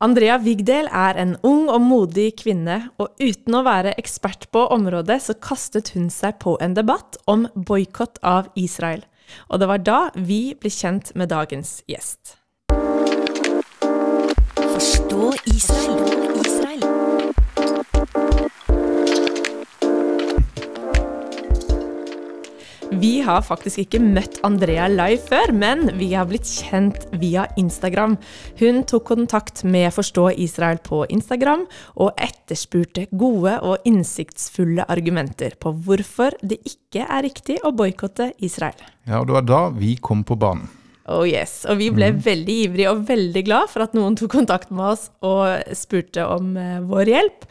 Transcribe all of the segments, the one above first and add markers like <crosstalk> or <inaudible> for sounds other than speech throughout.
Andrea Vigdel er en ung og modig kvinne, og uten å være ekspert på området, så kastet hun seg på en debatt om boikott av Israel. Og det var da vi ble kjent med dagens gjest. Forstå Israel. Vi har faktisk ikke møtt Andrea live før, men vi har blitt kjent via Instagram. Hun tok kontakt med Forstå Israel på Instagram, og etterspurte gode og innsiktsfulle argumenter på hvorfor det ikke er riktig å boikotte Israel. Ja, og det var da vi kom på banen. Oh yes, Og vi ble mm. veldig ivrige og veldig glad for at noen tok kontakt med oss og spurte om uh, vår hjelp.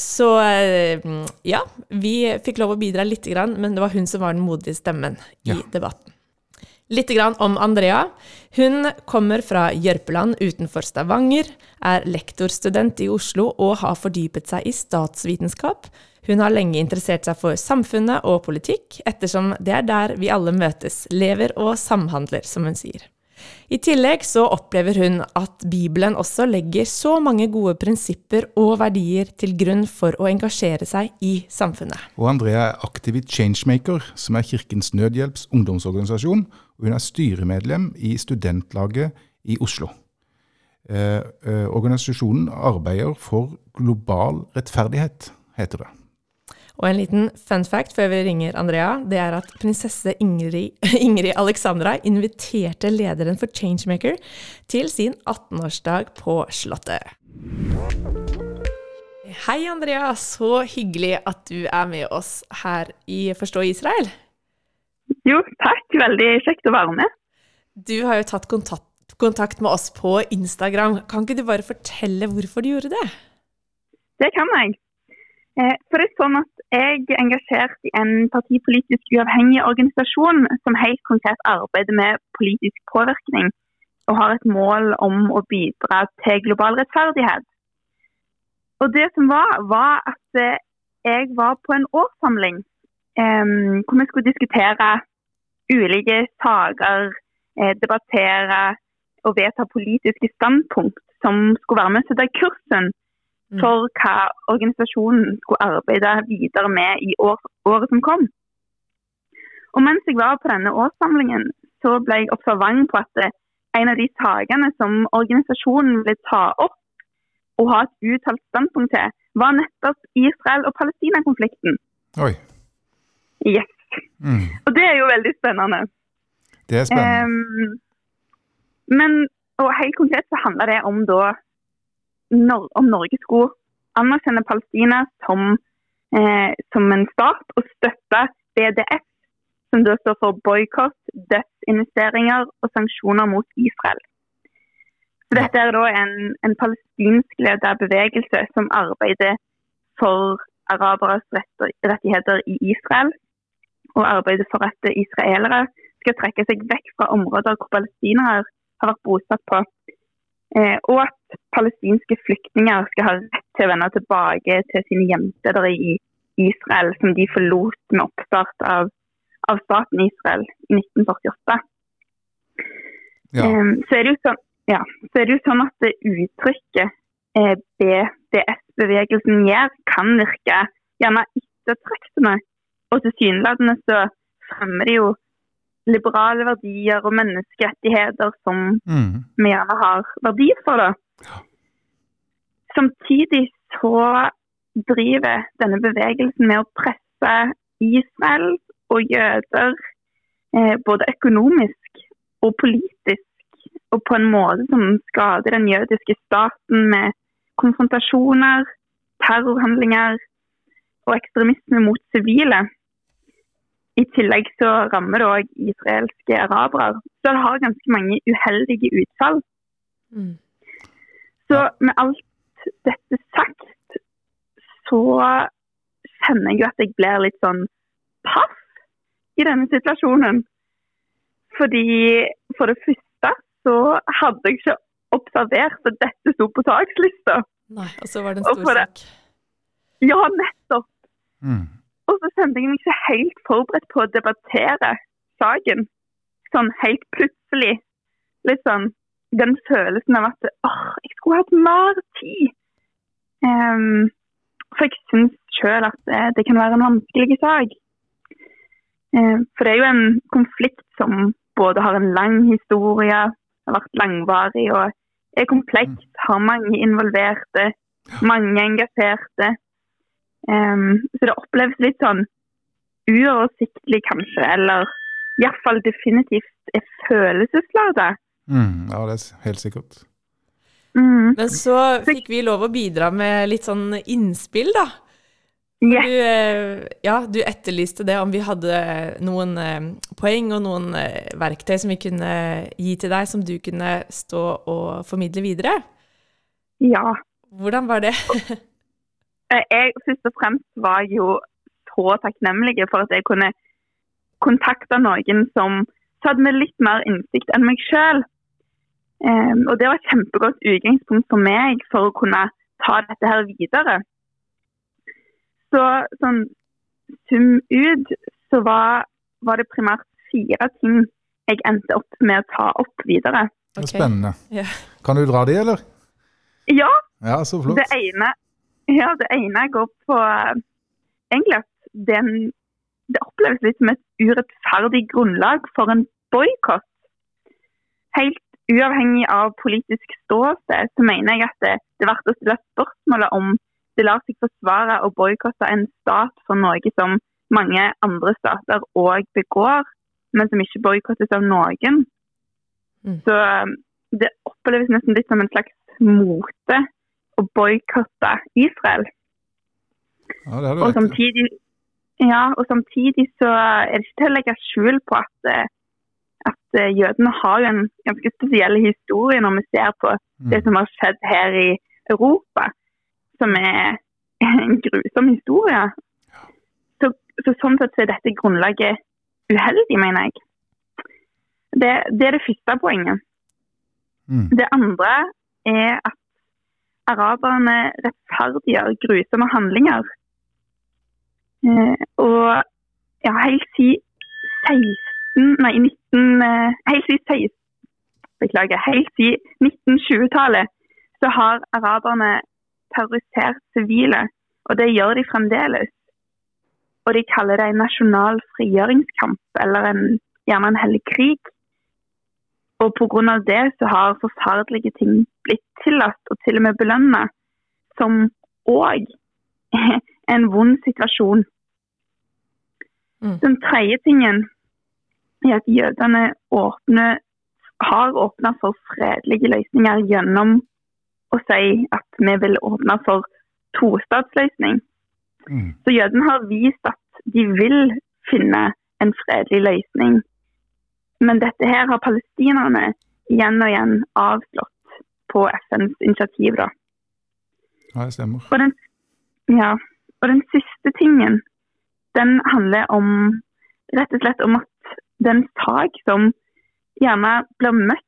Så eh, ja, vi fikk lov å bidra litt, men det var hun som var den modige stemmen i ja. debatten. Litt om Andrea. Hun kommer fra Jørpeland utenfor Stavanger, er lektorstudent i Oslo og har fordypet seg i statsvitenskap. Hun har lenge interessert seg for samfunnet og politikk, ettersom det er der vi alle møtes, lever og samhandler, som hun sier. I tillegg så opplever hun at Bibelen også legger så mange gode prinsipper og verdier til grunn for å engasjere seg i samfunnet. Og Andrea er aktiv i Changemaker, som er Kirkens Nødhjelps ungdomsorganisasjon. Og hun er styremedlem i studentlaget i Oslo. Eh, eh, organisasjonen arbeider for global rettferdighet, heter det. Og en liten fun fact før vi ringer Andrea, det er at prinsesse Ingrid, <laughs> Ingrid Alexandra inviterte lederen for Changemaker til sin 18-årsdag på Slottet. Hei, Andrea. Så hyggelig at du er med oss her i Forstå Israel. Jo, takk. Veldig kjekt å være med. Du har jo tatt kontakt, kontakt med oss på Instagram. Kan ikke du bare fortelle hvorfor du gjorde det? Det kan jeg. Eh, for det er sånn at Jeg er engasjert i en partipolitisk uavhengig organisasjon som helt konkret arbeider med politisk påvirkning og har et mål om å bidra til global rettferdighet. Og Det som var, var at eh, jeg var på en årssamling eh, hvor vi skulle diskutere ulike saker, debattere og vedta politiske standpunkt som skulle være med å sette kursen. For hva organisasjonen skulle arbeide videre med i år, året som kom. Og Mens jeg var på denne årssamlingen, så ble jeg observant på at en av de sakene som organisasjonen ville ta opp og ha et uttalt standpunkt til, var nettopp Israel- og Palestina-konflikten. Oi. Yes. Mm. Og det er jo veldig spennende. Det er spennende. Um, men og helt konkret så handler det om da om Norge skulle anerkjenne Palestina som, eh, som en stat og støtte BDF, som da står for boikott, dødsinvesteringer og sanksjoner mot Israel. Så dette er da en, en palestinskledet bevegelse som arbeider for araberes rettigheter i Israel, og arbeider for at israelere skal trekke seg vekk fra områder hvor palestinere har vært bosatt på og at palestinske flyktninger skal ha rett til å vende tilbake til sine hjemsteder i Israel, som de forlot med oppstart av, av staten Israel i 1948. Ja. Um, så, er det jo sånn, ja, så er det jo sånn at det uttrykket eh, BDS-bevegelsen gjør, kan virke gjerne ettertraktende. Og tilsynelatende så fremmer de jo liberale verdier og menneskerettigheter som mm. vi gjerne har verdi for. det. Samtidig så driver denne bevegelsen med å presse Israel og jøder eh, både økonomisk og politisk, og på en måte som skader den jødiske staten med konfrontasjoner, terrorhandlinger og ekstremisme mot sivile. I tillegg så rammer det òg israelske arabere. Så det har ganske mange uheldige utfall. Mm. Så med alt dette sagt, så kjenner jeg jo at jeg blir litt sånn paff i denne situasjonen. Fordi for det første så hadde jeg ikke observert at dette sto på sakslista. Nei, og så var det en stor sak. Ja, nettopp. Mm. Og så kjente jeg meg ikke helt forberedt på å debattere saken. Sånn helt plutselig. Litt sånn den følelsen av at åh, jeg skulle hatt mer tid. Um, for jeg syns sjøl at det, det, kan være en vanskelig sak. Uh, for det er jo en konflikt som både har en lang historie, har vært langvarig og er kompleks, har mange involverte, mange engasjerte. Um, så det oppleves litt sånn uoversiktlig, kanskje, eller iallfall definitivt er følelsesladet. Mm, ja, det er helt sikkert. Mm. Men så fikk vi lov å bidra med litt sånn innspill, da. Yes. Du, eh, ja, du etterlyste det om vi hadde noen eh, poeng og noen eh, verktøy som vi kunne gi til deg, som du kunne stå og formidle videre. Ja. Hvordan var det? Jeg først og fremst var jo så takknemlig for at jeg kunne kontakte noen som hadde med litt mer innsikt enn meg sjøl. Um, og det var et kjempegodt utgangspunkt for meg for å kunne ta dette her videre. Så sånn sum ut så var, var, det primært fire ting jeg endte opp med å ta opp videre. Det er spennende. Ja. Kan du dra de, eller? Ja. Ja, så flott. Det ene, <laughs> ja, det ene går på egentlig at den, det oppleves litt som et urettferdig grunnlag for en boikott. Helt uavhengig av politisk ståsted, så mener jeg at det, det er verdt å stille spørsmålet om det lar seg forsvare å boikotte en stat for noe som mange andre stater òg begår, men som ikke boikottes av noen. Mm. Så um, det oppleves nesten litt som en slags mote å boikotte Israel. Ja, det har Og samtidig, ja, og samtidig så er det ikke til å legge skjul på at, eh, at eh, jødene har en ganske spesiell historie når vi ser på det Mm. som har skjedd her i Europa, som er en grusom historie. Så, så sånn sett så er dette grunnlaget uheldig, mener jeg. Det, det er det første poenget. Mm. Det andre er at araberne rettferdiggjør grusomme handlinger. Eh, og ja, helt siden 16, nei, 19, eh, helt siden 16, beklager, helt siden 1920-tallet så har araberne terrorisert sivile, og det gjør de fremdeles. Og de kaller det en nasjonal frigjøringskamp, eller en, gjerne en hellig krig. Og pga. det så har forferdelige ting blitt tillatt og til og med belønna, som òg er <laughs> en vond situasjon. Mm. Den tredje tingen er at jødene åpner, har åpna for fredelige løsninger gjennom å si at vi vil åpne for tostatsløsning. Mm. Så jødene har vist at de vil finne en fredelig løsning. Men dette her har palestinerne igjen og igjen avslått på FNs initiativ. da. Ja, det stemmer. Og den, ja, og den siste tingen, den handler om rett og slett om at den sak som gjerne blir møtt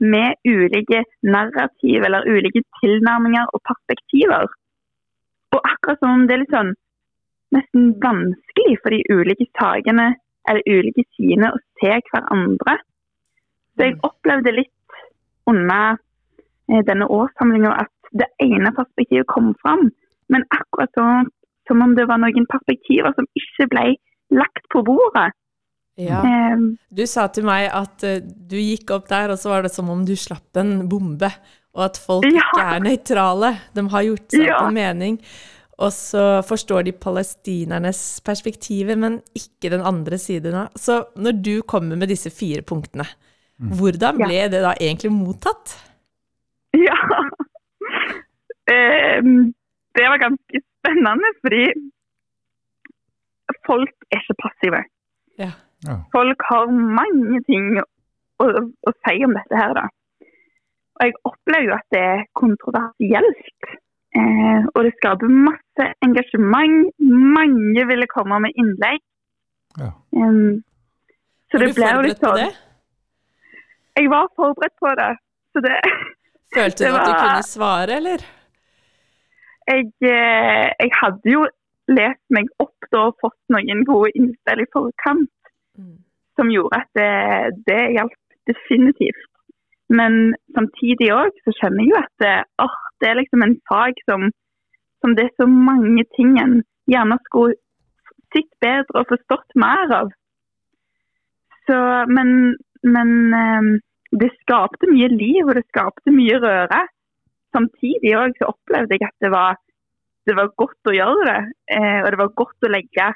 med ulike narrativ eller ulike tilnærminger og perspektiver. Og akkurat som om det er litt sånn nesten vanskelig for de ulike sakene eller ulike sidene å se hverandre. Så jeg opplevde litt under eh, denne årssamlinga at det ene perspektivet kom fram, men akkurat så, som om det var noen perspektiver som ikke ble lagt på bordet. Ja. Eh, Du sa til meg at eh, du gikk opp der, og så var det som om du slapp en bombe. Og at folk Ja. ikke er nøytrale. De har gjort seg Ja. en mening. Og så forstår de palestinernes perspektiver, men ikke den andre siden. Så når du kommer med disse fire punktene, hvordan Ja. ble det da egentlig mottatt? Ja. <laughs> Eh, det var ganske spennende, fordi folk er ikke passive. Ja. Ja. Folk har mange ting å, å si om dette her, da. Og jeg opplever jo at det er kontroversielt. Eh, og det skaper masse engasjement. Mange ville komme med innlegg. Ja. Um, så Var det ble jo litt forberedt på sånn det? Jeg var forberedt på det. Så det <laughs> Følte det du at du var- kunne svare, eller? jeg, eh, jeg hadde jo lest meg opp da og fått noen gode innspill i forkant Mm. som gjorde at det, det hjalp definitivt. Men samtidig òg så kjenner jeg jo at det, oh, det er liksom en fag som, som det er så mange ting en gjerne skulle sett bedre og forstått mer av. Så, men men eh, det skapte mye liv, og det skapte mye røre. Samtidig òg så opplevde jeg at det var, det var godt å gjøre det. Eh, og det var godt å legge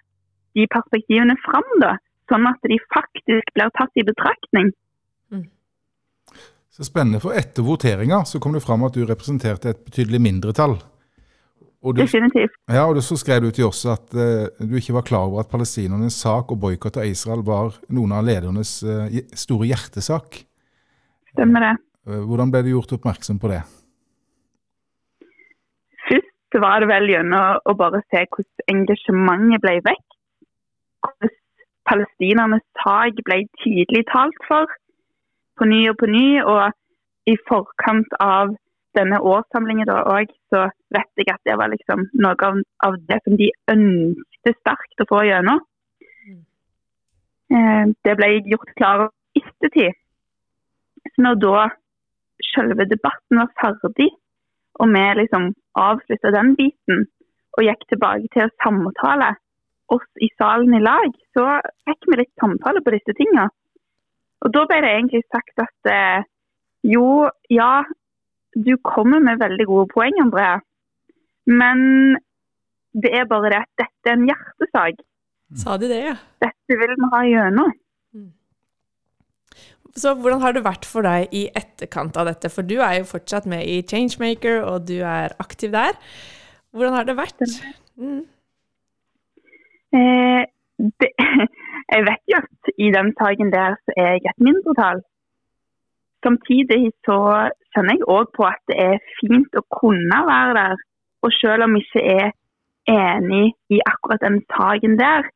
de perspektivene fram, da, sånn at de faktisk blir tatt i betraktning. Så Spennende. For etter voteringa så kom det fram at du representerte et betydelig mindretall. Og du, Definitivt. ja, og så skrev du til oss at uh, du ikke var klar over at palestinernes sak og boikott av Israel var noen av ledernes uh, store hjertesak. Stemmer det. Eh, hvordan ble du gjort oppmerksom på det? Først var det vel gjennom å bare se hvordan engasjementet ble vekk. Hvordan palestinernes sak ble tydelig talt for på ny og på ny. Og i forkant av denne årssamlingen da òg, så vet jeg at det var liksom noe av, av det som de ønsket sterkt å få gjennom. Eh, det ble gjort klar i ettertid. Så når da selve debatten var ferdig, og vi liksom avslutta den biten og gikk tilbake til å samtale oss i salen i lag, så fikk vi litt samtale på disse tinga. Og da ble det egentlig sagt at eh, jo, ja, du kommer med veldig gode poeng, Andrea. Men det er bare det at dette er en hjertesak. Sa de det, ja? Dette vil vi ha gjennom. Så hvordan har det vært for deg i etterkant av dette? For du er jo fortsatt med i Changemaker, og du er aktiv der. Hvordan har det vært? Mm. Eh, det, <laughs> jeg vet jo at i den saken der så er jeg et mindretall. Samtidig så kjenner jeg òg på at det er fint å kunne være der. Og selv om jeg ikke er enig i akkurat den saken der,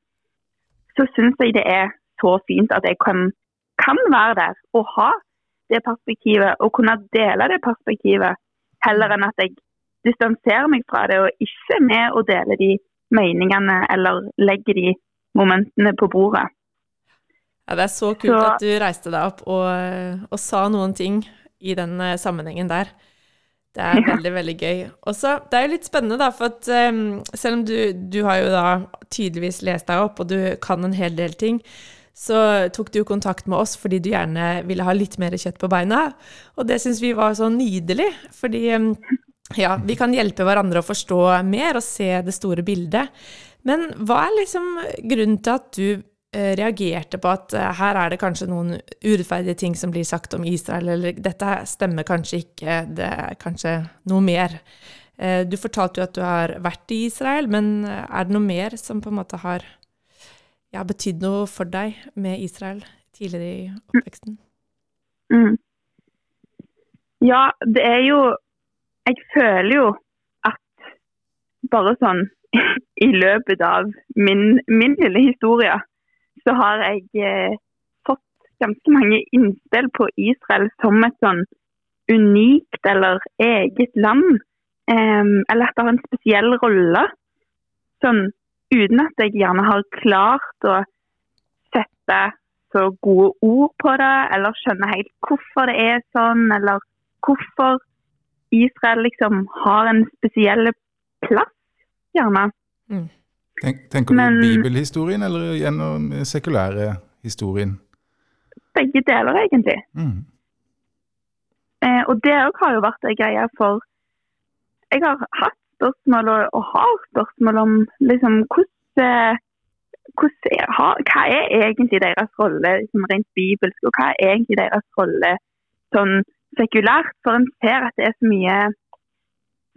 så syns jeg det er så fint at jeg kan, kan være der og ha det perspektivet og kunne dele det perspektivet, heller enn at jeg distanserer meg fra det og ikke er med og deler de meningene eller legger de momentene på bordet. Ja, det er så kult Så- at du reiste deg opp og, og sa noen ting i den eh, sammenhengen der. Det er veldig, veldig gøy. Og så, Det er jo litt spennende, da, for at um, selv om du, du har jo da tydeligvis lest deg opp, og du kan en hel del ting, så tok du kontakt med oss fordi du gjerne ville ha litt mer kjøtt på beina. Og det syns vi var så nydelig, fordi em, ja, vi kan hjelpe hverandre å forstå mer og se det store bildet. Men hva er liksom grunnen til at du eh, reagerte på at eh, her er det kanskje noen urettferdige ting som blir sagt om Israel, eller dette stemmer kanskje ikke, det er kanskje noe mer. Eh, Du fortalte jo at du har vært i Israel, men er det noe mer som på en måte har ja, betydd noe for deg med Israel tidligere i oppveksten? Mm. Ja, det er jo Jeg føler jo at bare sånn i løpet av min, min lille historie, så har jeg eh, fått ganske mange innspill på Israel som et sånn unikt eller eget land. Eh, eller at det har en spesiell rolle. Sånn uten at jeg gjerne har klart å sette så gode ord på det, eller skjønne helt hvorfor det er sånn, eller hvorfor Israel liksom har en spesiell plass, gjerne. Tenk, tenker du Men- bibelhistorien eller gjennom sekulære historien? Begge deler, egentlig. Mm. Eh, og det òg har jo vært ei greie for Jeg har hatt spørsmål og, og har spørsmål om liksom hvordan, er, Hva er egentlig deres rolle liksom, rent bibelsk, og hva er egentlig deres rolle sånn sekulært? For en ser at det er så mye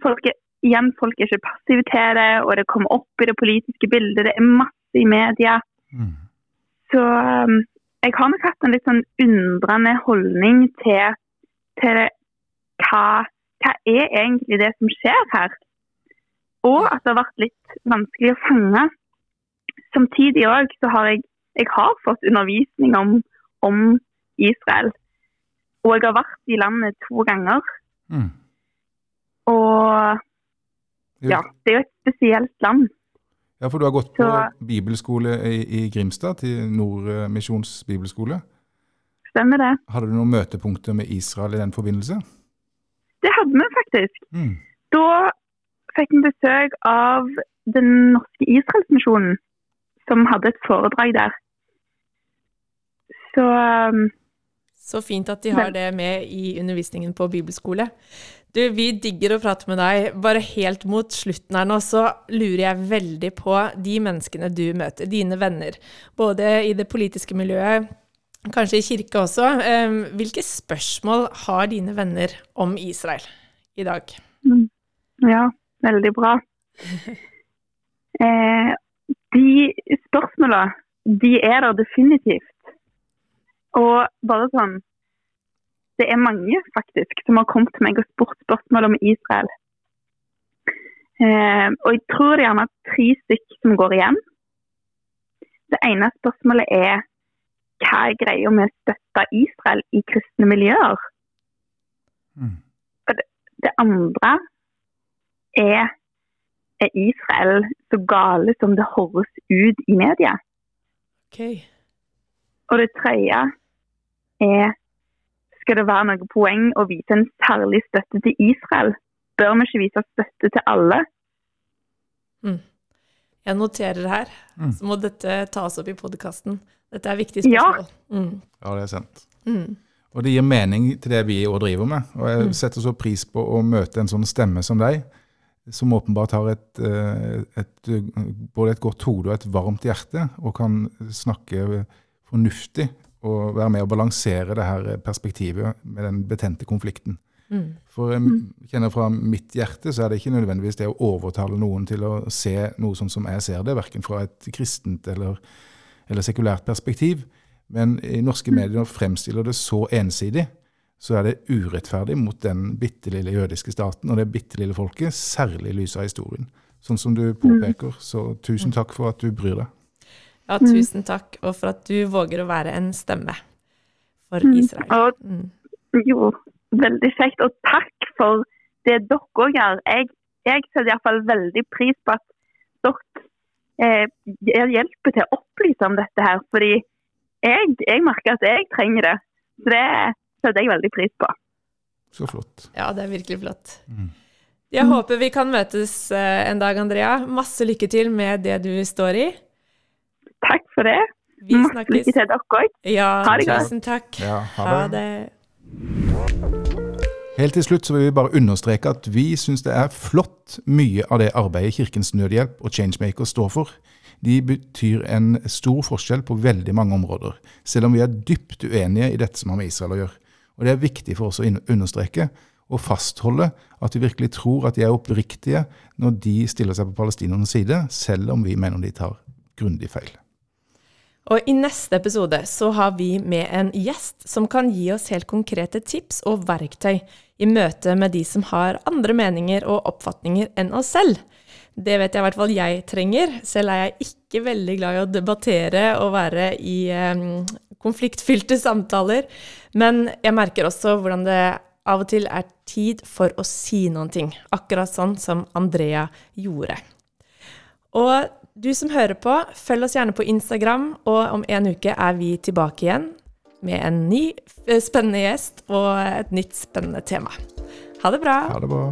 folk er, Igjen, folk er ikke det, og det kommer opp i det politiske bildet. Det er masse i media. Mm. Så um, jeg har nok hatt en litt sånn undrende holdning til, til hva, hva er egentlig det som skjer her. Og at det har vært litt vanskelig å fange. Samtidig òg så har jeg, jeg har fått undervisning om, om Israel. Og jeg har vært i landet to ganger. Mm. Og ja, det er jo et spesielt land. Ja, for du har gått på Så- bibelskole i, i Grimstad, til Nordmisjons bibelskole. stemmer det. Hadde du noen møtepunkter med Israel i den forbindelse? Det hadde vi faktisk. Mm. Da fikk vi besøk av Den norske Israelsmisjonen, som hadde et foredrag der. Så um, Så fint at de har det med i undervisningen på bibelskole. Du, vi digger å prate med deg. Bare helt mot slutten her nå, så lurer jeg veldig på de menneskene du møter, dine venner. Både i det politiske miljøet, kanskje i kirke også. Eh, Hvilke spørsmål har dine venner om Israel i dag? ja, veldig bra. <laughs> Eh, de spørsmåla, de er der definitivt. Og bare sånn Det er mange faktisk som har kommet til meg og spurt spørsmål om Israel. Eh, og jeg tror det er gjerne tre stykker som går igjen. Det ene spørsmålet er hva er greia med å støtte Israel i kristne miljøer? Mm. Det andre er er Israel så gale som det høres ut i media? Okay. Og det tredje er skal det være noe poeng å vise en særlig støtte til Israel? Bør vi ikke vise støtte til alle? Jeg noterer her, Mm. så må dette tas opp i podkasten. Dette er viktige Ja. spørsmål. Mm. Ja, det er sant. Mm. Og det gir mening til det vi òg driver med. Og jeg Mm. setter så pris på å møte en sånn stemme som deg, som åpenbart har et, eh, et, både et godt hode og et varmt hjerte, og kan snakke fornuftig og være med å balansere det her perspektivet med den betente konflikten. Mm. For jeg kjenner fra mitt hjerte så er det ikke nødvendigvis det å overtale noen til å se noe sånn som jeg ser det, verken fra et kristent eller, eller sekulært perspektiv. Men i norske medier fremstiller det så ensidig, så er det urettferdig mot den bitte lille jødiske staten og det bitte lille folket, særlig i lys av historien. Sånn som du påpeker. Så tusen takk for at du bryr deg. Ja, tusen takk, og for at du våger å være en stemme for Israel. Og Mm. jo, veldig kjekt. Og takk for det dere òg gjør. Jeg, jeg setter iallfall veldig pris på at dere eh, hjelper til å opplyse om dette her. Fordi jeg, jeg merker at jeg trenger det. Så det setter jeg veldig pris på. Så flott. Ja, det er virkelig flott. Mm. Jeg håper vi kan møtes eh, en dag, Andrea. Masse lykke til med det du står i. Takk for det. Vi Masse snakkes. lykke til dere òg. Ja, Ha det godt. tusen takk. Ja, ha Ha det. det. Helt til slutt så vil vi bare understreke at vi syns det er flott mye av det arbeidet Kirkens Nødhjelp og Changemaker står for. De betyr en stor forskjell på veldig mange områder, selv om vi er dypt uenige i dette som har med Israel å gjøre. Og Det er viktig for oss å understreke og fastholde at vi virkelig tror at de er oppriktige når de stiller seg på palestinernes side, selv om vi mener de tar grundig feil. Og i neste episode så har vi med en gjest som kan gi oss helt konkrete tips og verktøy i møte med de som har andre meninger og oppfatninger enn oss selv. Det vet jeg i hvert fall jeg trenger. Selv er jeg ikke veldig glad i å debattere og være i eh, konfliktfylte samtaler. Men jeg merker også hvordan det av og til er tid for å si noen ting. Akkurat sånn som Andrea gjorde. Og du som hører på, følg oss gjerne på Instagram, og om en uke er vi tilbake igjen med en ny eh, spennende gjest og et nytt spennende tema. Ha det bra! Ha det bra.